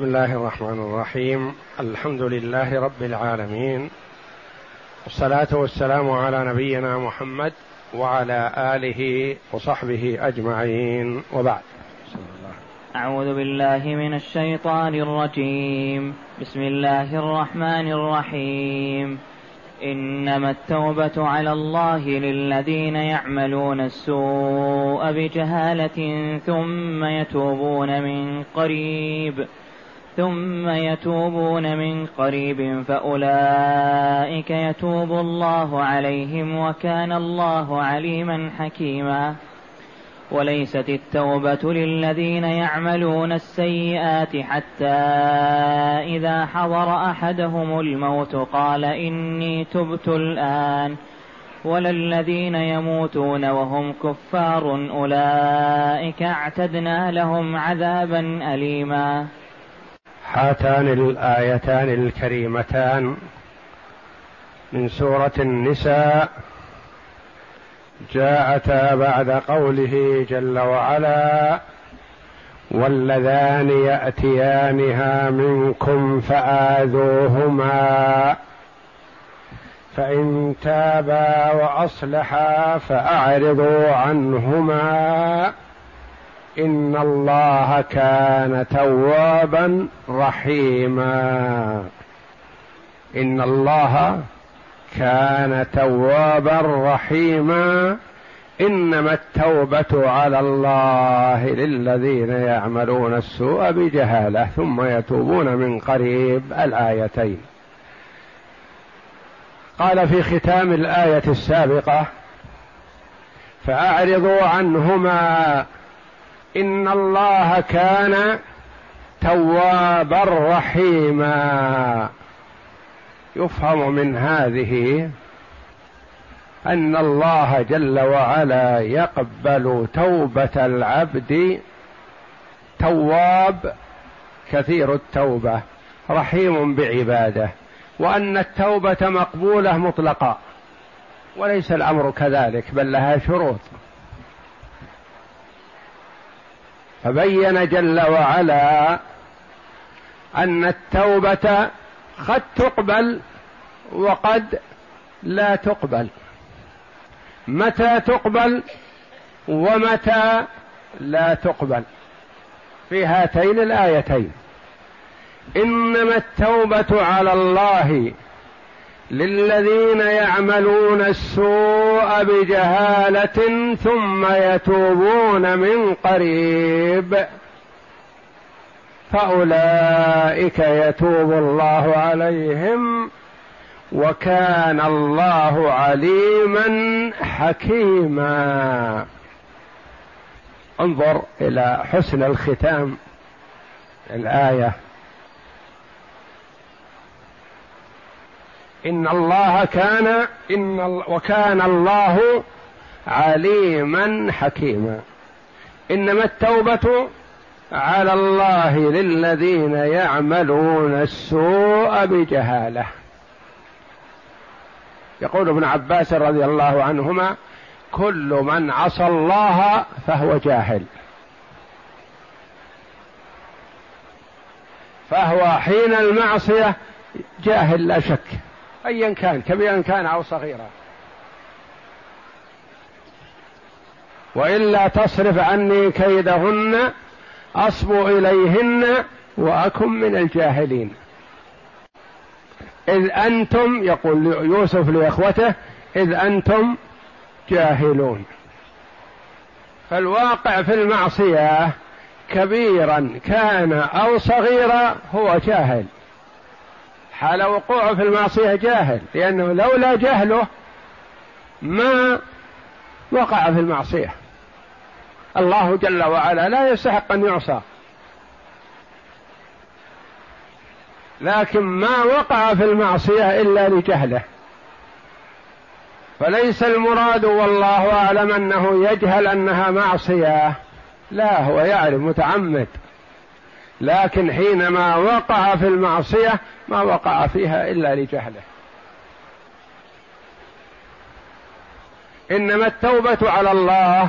بسم الله الرحمن الرحيم. الحمد لله رب العالمين. والصلاة والسلام على نبينا محمد وعلى آله وصحبه أجمعين. وبعد. أعوذ بالله من الشيطان الرجيم. بسم الله الرحمن الرحيم. إنما التوبة على الله للذين يعملون السوء بجهالة ثم يتوبون من قريب. ثم يتوبون من قريب فأولئك يتوب الله عليهم وكان الله عليما حكيما. وليست التوبة للذين يعملون السيئات حتى إذا حضر أحدهم الموت قال إني تبت الآن. ولا الذين يموتون وهم كفار أولئك اعتدنا لهم عذابا أليما. هاتان الآيتان الكريمتان من سورة النساء. جاءتا بعد قوله جل وعلا واللذان يأتيانها منكم فآذوهما فإن تابا وأصلحا فأعرضوا عنهما إن الله كان توابا رحيما. إن الله كان توابا رحيما. إنما التوبة على الله للذين يعملون السوء بجهالة ثم يتوبون من قريب. الآيتين. قال في ختام الآية السابقة فأعرضوا عنهما إن الله كان توابا رحيما. يفهم من هذه أن الله جل وعلا يقبل توبة العبد. تواب كثير التوبة رحيم بعبادة وأن التوبة مقبولة مطلقا وليس الأمر كذلك بل لها شروط. فبين جل وعلا أن التوبة قد تقبل وقد لا تقبل. متى تقبل ومتى لا تقبل؟ في هاتين الآيتين. إنما التوبة على الله للذين يعملون السوء بجهالة ثم يتوبون من قريب. فأولئك يتوب الله عليهم وكان الله عليما حكيما. انظر إلى حسن الختام الآية. إن الله كان إن وكان الله عليما حكيما. إنما التوبة على الله للذين يعملون السوء بجهالة. يقول ابن عباس رضي الله عنهما كل من عصى الله فهو جاهل. فهو حين المعصية جاهل لا شك. ايا كان كبيرا كان أو صغيرا. وإلا تصرف عني كيدهن أصبو إليهن وأكن من الجاهلين. إذ أنتم يقول يوسف لإخوته إذ أنتم جاهلون. فالواقع في المعصية كبيرا كان أو صغيرا هو جاهل. حال وقوعه في المعصية جاهل لأنه لولا جهله ما وقع في المعصية. الله جل وعلا لا يستحق أن يعصى. لكن ما وقع في المعصية إلا لجهله. فليس المراد والله أعلم أنه يجهل أنها معصية. لا هو يعرف متعمد. لكن حينما وقع في المعصية ما وقع فيها إلا لجهله. إنما التوبة على الله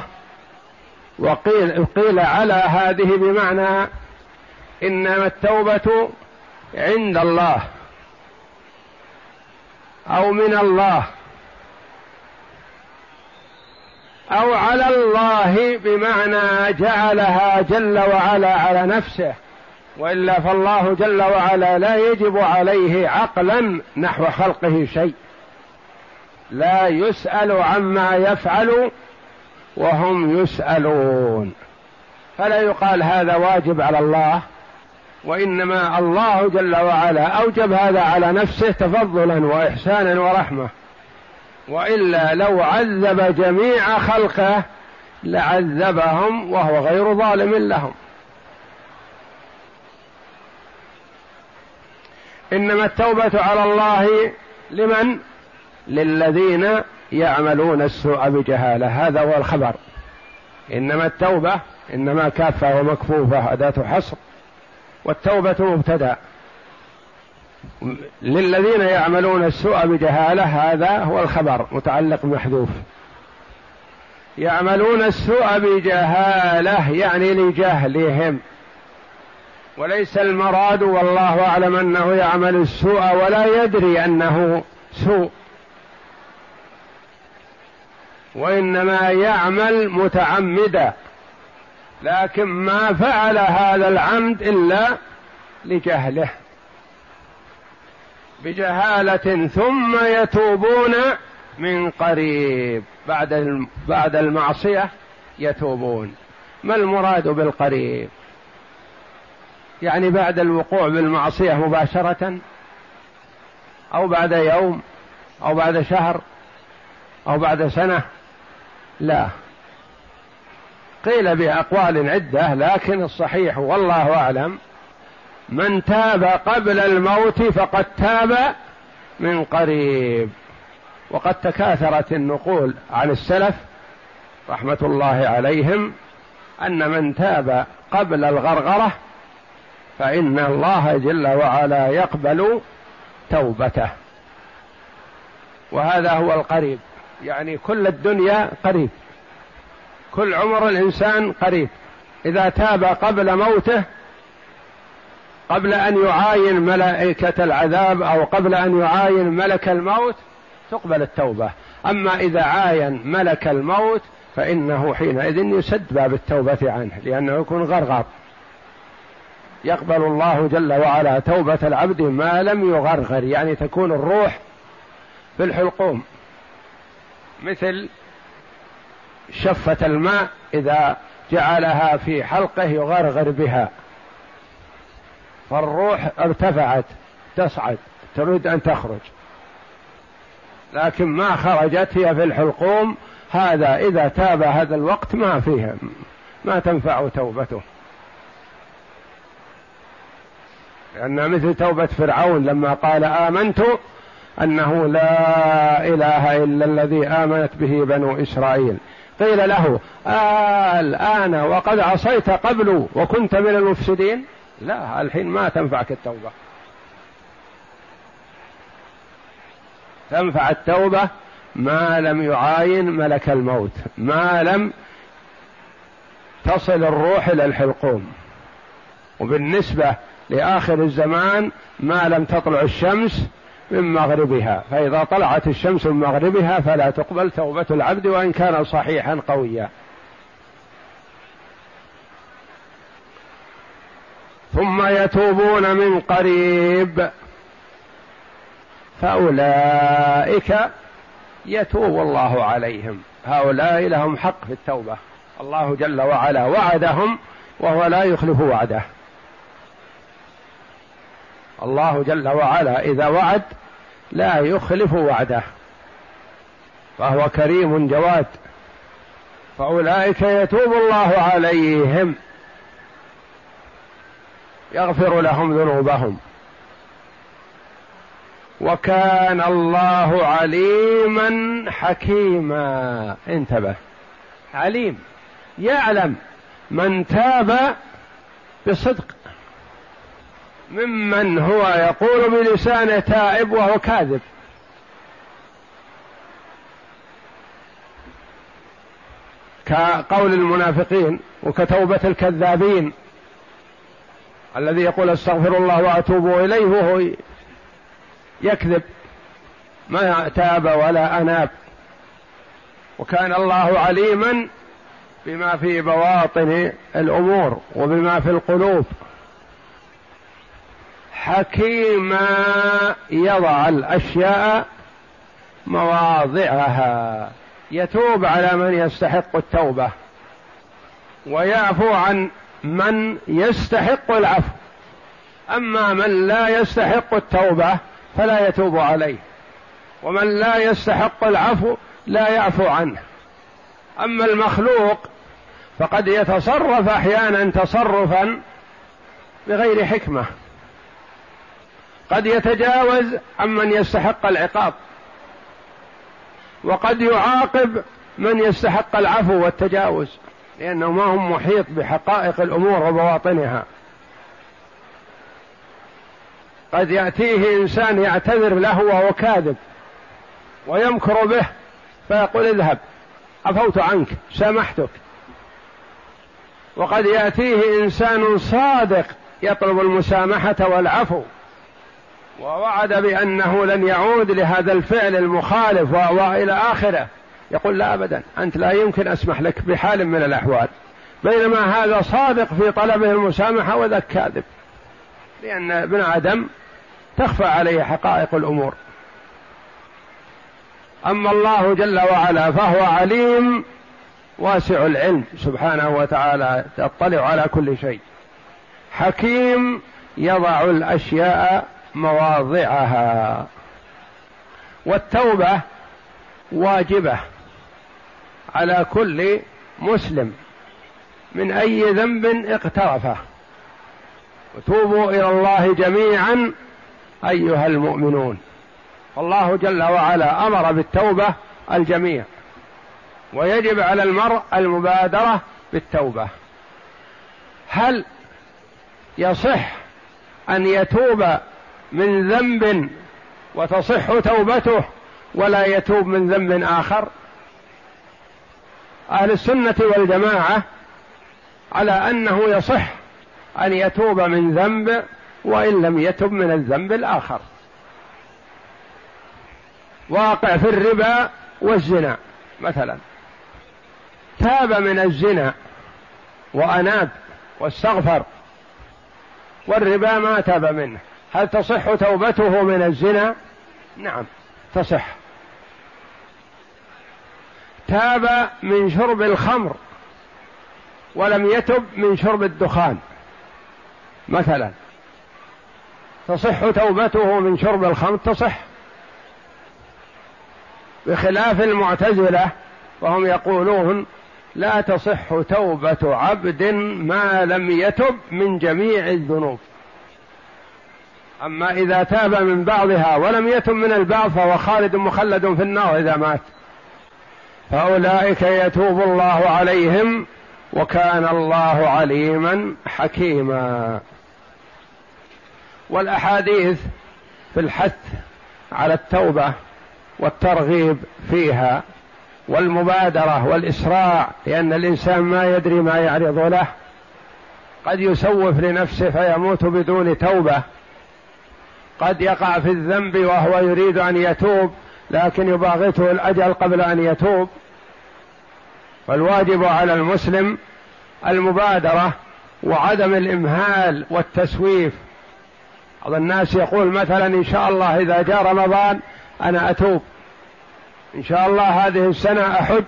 وقيل قيل على هذه بمعنى إنما التوبة عند الله أو من الله أو على الله بمعنى جعلها جل وعلا على نفسه. وإلا فالله جل وعلا لا يجب عليه عقلا نحو خلقه شيء. لا يسأل عما يفعل وهم يسألون. فلا يقال هذا واجب على الله وإنما الله جل وعلا أوجب هذا على نفسه تفضلا وإحسانا ورحمة. وإلا لو عذب جميع خلقه لعذبهم وهو غير ظالم لهم. إنما التوبة على الله لمن؟ للذين يعملون السوء بجهالة. هذا هو الخبر. إنما التوبة إنما كافة ومكفوفة اداه حصر. والتوبة مبتدأ. للذين يعملون السوء بجهالة هذا هو الخبر متعلق محذوف يعملون السوء بجهالة يعني لجهلهم. وليس المراد والله أعلم أنه يعمل السوء ولا يدري أنه سوء. وإنما يعمل متعمدا. لكن ما فعل هذا العمد إلا لجهله. بجهالة ثم يتوبون من قريب. بعد بعد المعصية يتوبون. ما المراد بالقريب؟ يعني بعد الوقوع بالمعصية مباشرة أو بعد يوم أو بعد شهر أو بعد سنة لا. قيل بأقوال عدة لكن الصحيح والله أعلم من تاب قبل الموت فقد تاب من قريب. وقد تكاثرت النقول عن السلف رحمة الله عليهم أن من تاب قبل الغرغرة فإن الله جل وعلا يقبل توبته. وهذا هو القريب. يعني كل الدنيا قريب. كل عمر الإنسان قريب. إذا تاب قبل موته قبل أن يعاين ملائكة العذاب أو قبل أن يعاين ملك الموت تقبل التوبة. أما إذا عاين ملك الموت فإنه حينئذ يسد باب التوبة عنه لأنه يكون غرغر. يقبل الله جل وعلا توبة العبد ما لم يغرغر يعني تكون الروح في الحلقوم. مثل شفة الماء إذا جعلها في حلقه يغرغر بها. فالروح ارتفعت تصعد تريد أن تخرج. لكن ما خرجت هي في الحلقوم. هذا إذا تاب هذا الوقت ما فيها ما تنفع توبته. لأن مثل توبة فرعون لما قال آمنت أنه لا إله إلا الذي آمنت به بنو إسرائيل. قيل له آه الآن وقد عصيت قبل وكنت من المفسدين؟ لا الحين ما تنفعك التوبة. تنفع التوبة ما لم يعاين ملك الموت ما لم تصل الروح إلى الحلقوم. وبالنسبة لآخر الزمان ما لم تطلع الشمس من مغربها فإذا طلعت الشمس من مغربها فلا تقبل توبة العبد وإن كان صحيحا قويا. ثم يتوبون من قريب فأولئك يتوب الله عليهم. هؤلاء لهم حق في التوبة. الله جل وعلا وعدهم وهو لا يخلف وعده. الله جل وعلا إذا وعد لا يخلف وعده. فهو كريم جواد. فأولئك يتوب الله عليهم. يغفر لهم ذنوبهم. وكان الله عليما حكيما. انتبه. عليم. يعلم من تاب بصدق. ممن هو يقول بلسانه تائب وهو كاذب. كقول المنافقين وكتوبة الكذابين الذي يقول استغفر الله وأتوب إليه وهو يكذب. ما تاب ولا أناب. وكان الله عليما بما في بواطن الأمور وبما في القلوب. حكيما يضع الأشياء مواضعها. يتوب على من يستحق التوبة ويعفو عن من يستحق العفو. أما من لا يستحق التوبة فلا يتوب عليه ومن لا يستحق العفو لا يعفو عنه. أما المخلوق فقد يتصرف أحيانا تصرفا بغير حكمة. قد يتجاوز عمن يستحق العقاب وقد يعاقب من يستحق العفو والتجاوز لأنه ما هو محيط بحقائق الأمور وبواطنها. قد يأتيه إنسان يعتذر له وهو كاذب ويمكر به فيقول اذهب عفوت عنك سامحتك. وقد يأتيه إنسان صادق يطلب المسامحة والعفو. ووعد بأنه لن يعود لهذا الفعل المخالف وإلى آخره. يقول لا أبدا أنت لا يمكن أسمح لك بحال من الأحوال. بينما هذا صادق في طلبه المسامحة وذاك كاذب لأن ابن آدم تخفى عليه حقائق الأمور. أما الله جل وعلا فهو عليم واسع العلم. سبحانه وتعالى يطلع على كل شيء. حكيم يضع الأشياء مواضعها. والتوبة واجبة على كل مسلم من أي ذنب اقترفه. وتوبوا إلى الله جميعا أيها المؤمنون. الله جل وعلا أمر بالتوبة الجميع ويجب على المرء المبادرة بالتوبة. هل يصح أن يتوب من ذنب وتصح توبته ولا يتوب من ذنب آخر. أهل السنة والجماعة على أنه يصح أن يتوب من ذنب وإن لم يتب من الذنب الآخر. واقع في الربا والزنا مثلا. تاب من الزنا وأناب واستغفر والربا ما تاب منه. هل تصح توبته من الزنا؟ نعم تصح. تاب من شرب الخمر ولم يتب من شرب الدخان مثلا. تصح توبته من شرب الخمر؟ تصح. بخلاف المعتزلة وهم يقولون لا تصح توبة عبد ما لم يتب من جميع الذنوب. أما إذا تاب من بعضها ولم يتب من البعض فهو خالد مخلد في النار إذا مات. فأولئك يتوب الله عليهم وكان الله عليما حكيما. والأحاديث في الحث على التوبة والترغيب فيها والمبادرة والإسراع لأن الإنسان ما يدري ما يعرض له. قد يسوف لنفسه فيموت بدون توبة. قد يقع في الذنب وهو يريد أن يتوب لكن يباغته الأجل قبل أن يتوب. فالواجب على المسلم المبادرة وعدم الإمهال والتسويف. بعض الناس يقول مثلا إن شاء الله إذا جاء رمضان أنا أتوب. إن شاء الله هذه السنة أحج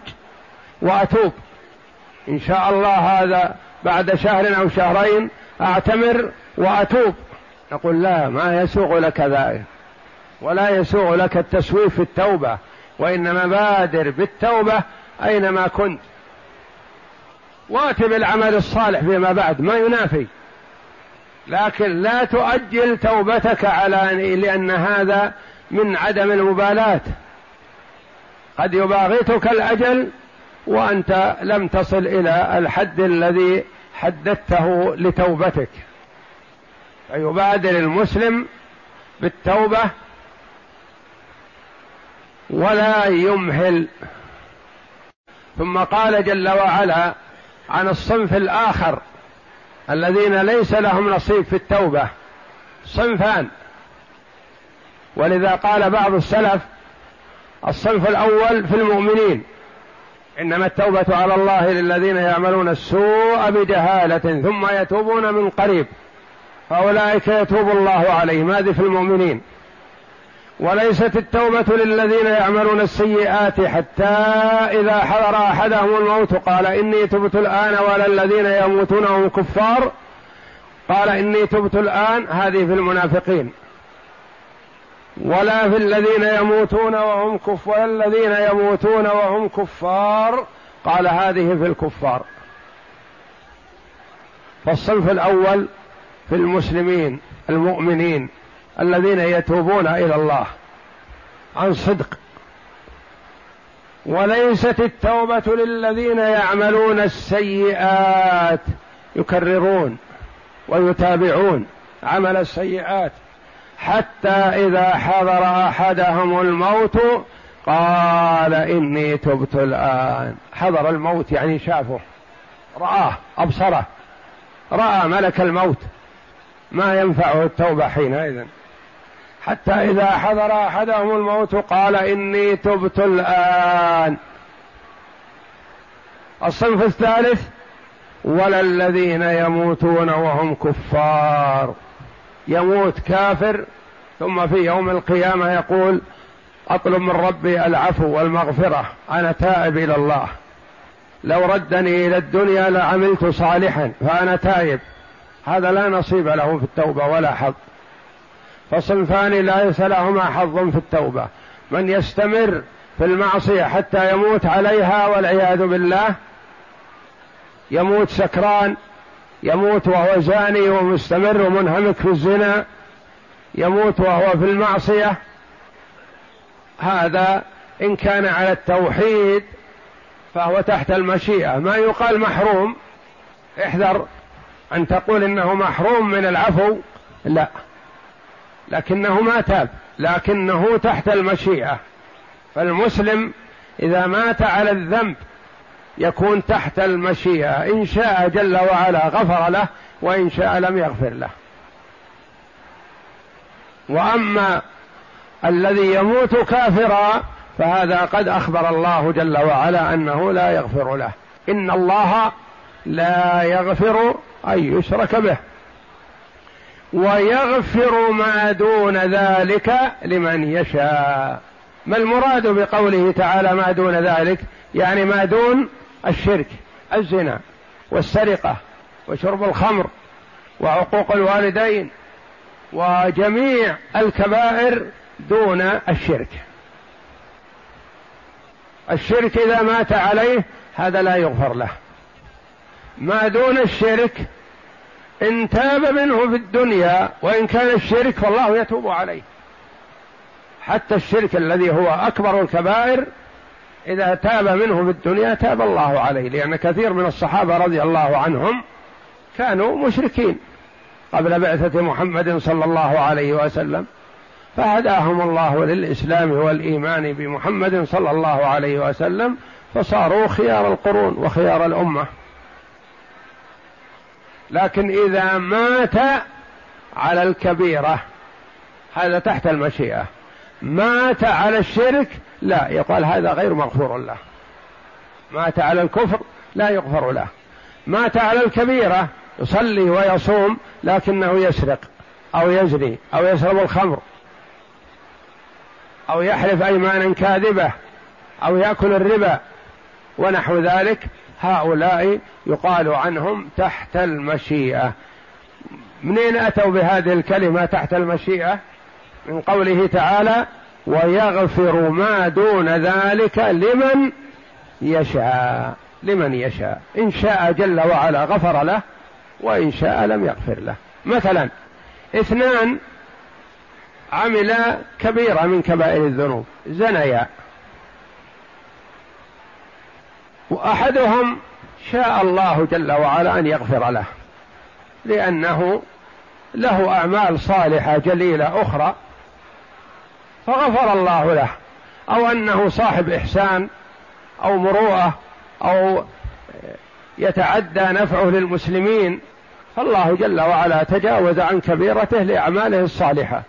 وأتوب. إن شاء الله هذا بعد شهر أو شهرين أعتمر وأتوب. نقول لا ما يسوغ لك ذلك ولا يسوغ لك التسويف في التوبة وإنما بادر بالتوبة أينما كنت. واتب العمل الصالح فيما بعد ما ينافي. لكن لا تؤجل توبتك على لأن هذا من عدم المبالاة. قد يباغتك الأجل وأنت لم تصل إلى الحد الذي حددته لتوبتك. فيبادر المسلم بالتوبة ولا يمهل. ثم قال جل وعلا عن الصنف الآخر الذين ليس لهم نصيب في التوبة صنفان. ولذا قال بعض السلف الصنف الأول في المؤمنين إنما التوبة على الله للذين يعملون السوء بجهالة ثم يتوبون من قريب. فأولئك يتوب الله عليهم. هذه في المؤمنين. وليست التوبة للذين يعملون السيئات حتى إذا حضر أحدهم الموت قال إني تبت الآن ولا الذين يموتون هم كفار. قال إني تبت الآن. هذه في المنافقين. ولا في الذين يموتون وهم كف ولا الذين يموتون وهم كفار. قال هذه في الكفار. فالصنف الأول في المسلمين المؤمنين الذين يتوبون إلى الله عن صدق. وليست التوبة للذين يعملون السيئات يكررون ويتابعون عمل السيئات. حتى إذا حضر أحدهم الموت قال إني تبت الآن. حضر الموت يعني شافه رآه أبصره رأى ملك الموت. ما ينفعه التوبة حينئذ. حتى إذا حضر أحدهم الموت قال إني تبت الآن. الصنف الثالث ولا الذين يموتون وهم كفار. يموت كافر ثم في يوم القيامة يقول أطلب من ربي العفو والمغفرة أنا تائب إلى الله. لو ردني إلى الدنيا لعملت صالحا فأنا تائب. هذا لا نصيب له في التوبة ولا حظ. فصنفان ليس لهما حظ في التوبة. من يستمر في المعصية حتى يموت عليها والعياذ بالله يموت سكران يموت وهو زاني ومستمر ومنهمك في الزنا يموت وهو في المعصية هذا إن كان على التوحيد فهو تحت المشيئة. ما يقال محروم احذر أن تقول إنه محروم من العفو؟ لا. لكنه ما تاب لكنه تحت المشيئة. فالمسلم إذا مات على الذنب يكون تحت المشيئة. إن شاء جل وعلا غفر له وإن شاء لم يغفر له. وأما الذي يموت كافرا فهذا قد أخبر الله جل وعلا أنه لا يغفر له. إن الله لا يغفر ان يشرك به. ويغفر ما دون ذلك لمن يشاء. ما المراد بقوله تعالى ما دون ذلك؟ يعني ما دون الشرك الزنا والسرقة وشرب الخمر وعقوق الوالدين وجميع الكبائر دون الشرك. الشرك إذا مات عليه هذا لا يغفر له. ما دون الشرك إن تاب منه في الدنيا وإن كان الشرك فالله يتوب عليه. حتى الشرك الذي هو أكبر الكبائر إذا تاب منه في الدنيا تاب الله عليه لأن كثير من الصحابة رضي الله عنهم كانوا مشركين قبل بعثة محمد صلى الله عليه وسلم. فهداهم الله للإسلام والإيمان بمحمد صلى الله عليه وسلم فصاروا خيار القرون وخيار الأمة. لكن إذا مات على الكبيرة هذا تحت المشيئة. مات على الشرك لا يقال هذا غير مغفور له. مات على الكفر لا يغفر له. مات على الكبيرة يصلي ويصوم لكنه يسرق أو يزني أو يشرب الخمر أو يحلف أيمانا كاذبة أو يأكل الربا. ونحو ذلك هؤلاء يقال عنهم تحت المشيئة. منين أتوا بهذه الكلمة تحت المشيئة؟ من قوله تعالى ويغفر ما دون ذلك لمن يشاء. لمن يشاء. إن شاء جل وعلا غفر له وإن شاء لم يغفر له. مثلا اثنان عملا كبيرة من كبائر الذنوب زنيا وأحدهم شاء الله جل وعلا أن يغفر له لأنه له أعمال صالحة جليلة أخرى فغفر الله له أو أنه صاحب إحسان أو مروءة أو يتعدى نفعه للمسلمين فالله جل وعلا تجاوز عن كبيرته لأعماله الصالحة.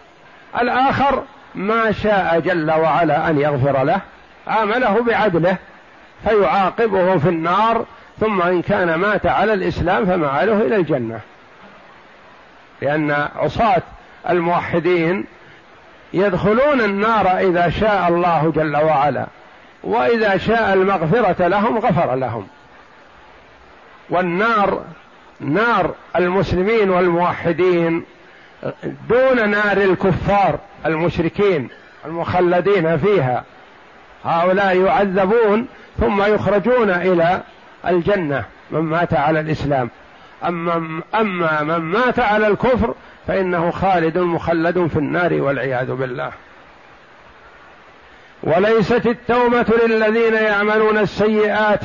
الآخر ما شاء جل وعلا أن يغفر له عامله بعدله فيعاقبه في النار ثم إن كان مات على الإسلام فمعاله إلى الجنة. لأن عصاة الموحدين يدخلون النار إذا شاء الله جل وعلا وإذا شاء المغفرة لهم غفر لهم. والنار نار المسلمين والموحدين دون نار الكفار المشركين المخلدين فيها هؤلاء يعذبون ثم يخرجون إلى الجنة من مات على الإسلام. أما أما من مات على الكفر فإنه خالد مخلد في النار والعياذ بالله. وليست التوبة للذين يعملون السيئات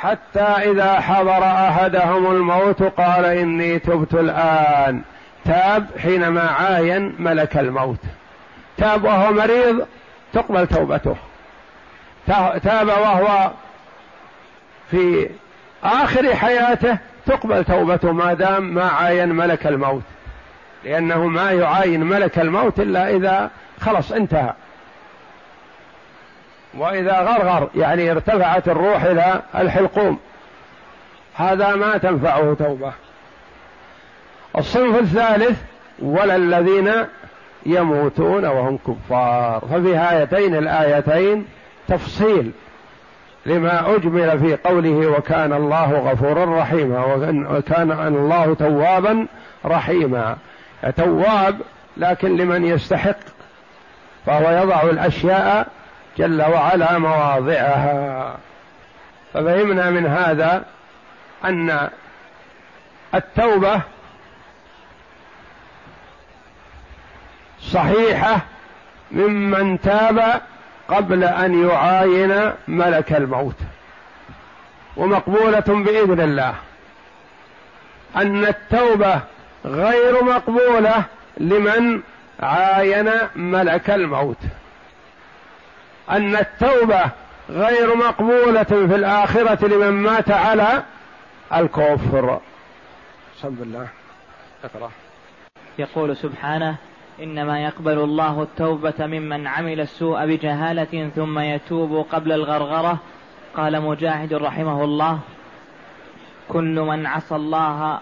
حتى إذا حضر أحدهم الموت قال إني تبت الآن. تاب حينما عاين ملك الموت. تاب وهو مريض تقبل توبته. تاب وهو في آخر حياته تقبل توبته ما دام ما عاين ملك الموت. لأنه ما يعاين ملك الموت إلا إذا خلص انتهى. وإذا غرغر يعني ارتفعت الروح إلى الحلقوم. هذا ما تنفعه توبة. الصنف الثالث ولا الذين يموتون وهم كفار. ففي هاتين الآيتين تفصيل لما أجمل في قوله وكان الله غفورا رحيما وكان الله توابا رحيما. تواب لكن لمن يستحق فهو يضع الأشياء جل وعلا مواضعها. ففهمنا من هذا أن التوبة صحيحة ممن تاب قبل أن يعاين ملك الموت. ومقبولة بإذن الله. أن التوبة غير مقبولة لمن عاين ملك الموت. أن التوبة غير مقبولة في الآخرة لمن مات على الكفر. بسم الله اقرا يقول سبحانه إنما يقبل الله التوبة ممن عمل السوء بجهالة ثم يتوب قبل الغرغرة. قال مجاهد رحمه الله كل من عصى الله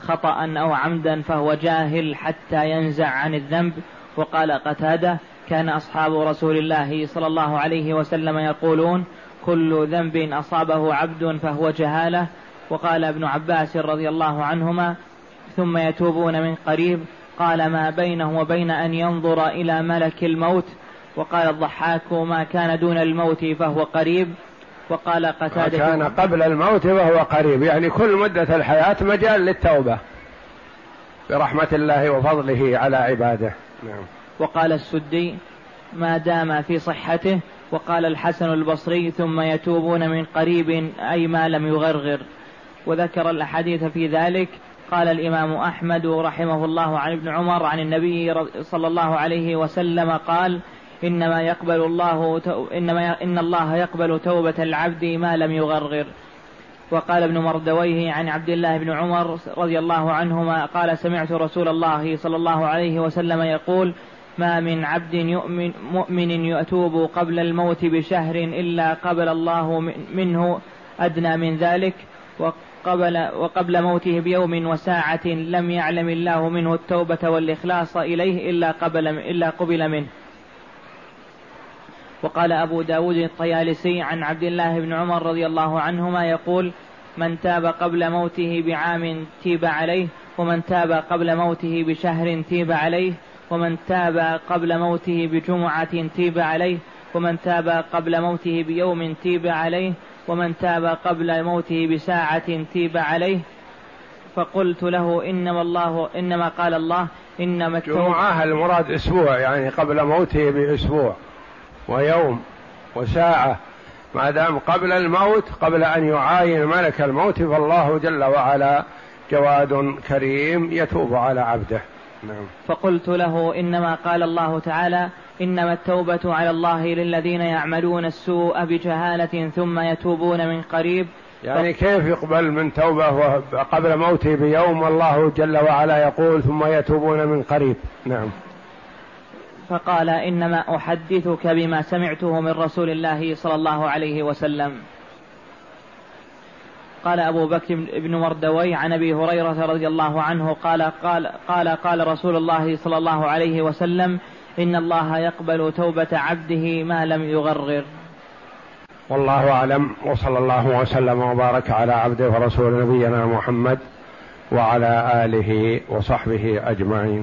خطأ أو عمدا فهو جاهل حتى ينزع عن الذنب. وقال قتادة كان أصحاب رسول الله صلى الله عليه وسلم يقولون كل ذنب أصابه عبد فهو جهالة. وقال ابن عباس رضي الله عنهما ثم يتوبون من قريب قال ما بينه وبين أن ينظر إلى ملك الموت وقال الضحاك ما كان دون الموت فهو قريب وقال قتادة كان قبل الموت وهو قريب يعني كل مدة الحياة مجال للتوبة برحمة الله وفضله على عباده. نعم. وقال السدي ما دام في صحته وقال الحسن البصري ثم يتوبون من قريب أي ما لم يغرغر. وذكر الأحاديث في ذلك قال الإمام أحمد رحمه الله عن ابن عمر عن النبي صلى الله عليه وسلم قال إنما يقبل الله إنما إن الله يقبل توبة العبد ما لم يغرغر. وقال ابن مردويه عن عبد الله بن عمر رضي الله عنهما قال سمعت رسول الله صلى الله عليه وسلم يقول ما من عبد يؤمن مؤمن يتوب قبل الموت بشهر إلا قبل الله منه أدنى من ذلك. قبل وقبل موته بيوم وساعة لم يعلم الله منه التوبة والإخلاص إليه إلا قبل إلا قبل منه. وقال أبو داود الطيالسي عن عبد الله بن عمر رضي الله عنهما يقول من تاب قبل موته بعام تيب عليه ومن تاب قبل موته بشهر تيب عليه ومن تاب قبل موته بجمعة تيب عليه ومن تاب قبل موته بيوم تيب عليه ومن تاب قبل موته بساعة تيب عليه فقلت له إنما الله إنما قال الله إنما جمعة المراد أسبوع يعني قبل موته بأسبوع ويوم وساعة. ما دام قبل الموت قبل أن يعاين ملك الموت فالله جل وعلا جواد كريم يتوب على عبده. نعم. فقلت له إنما قال الله تعالى إنما التوبة على الله للذين يعملون السوء بجهالة ثم يتوبون من قريب. يعني كيف يقبل من توبة قبل موته بيوم والله جل وعلا يقول ثم يتوبون من قريب؟ نعم. فقال إنما أحدثك بما سمعته من رسول الله صلى الله عليه وسلم. قال أبو بكر بن مردوي عن أبي هريرة رضي الله عنه قال قال قال قال رسول الله صلى الله عليه وسلم إن الله يقبل توبة عبده ما لم يغرغر والله أعلم وصلى الله وسلم وبارك على عبده ورسول نبينا محمد وعلى آله وصحبه أجمعين.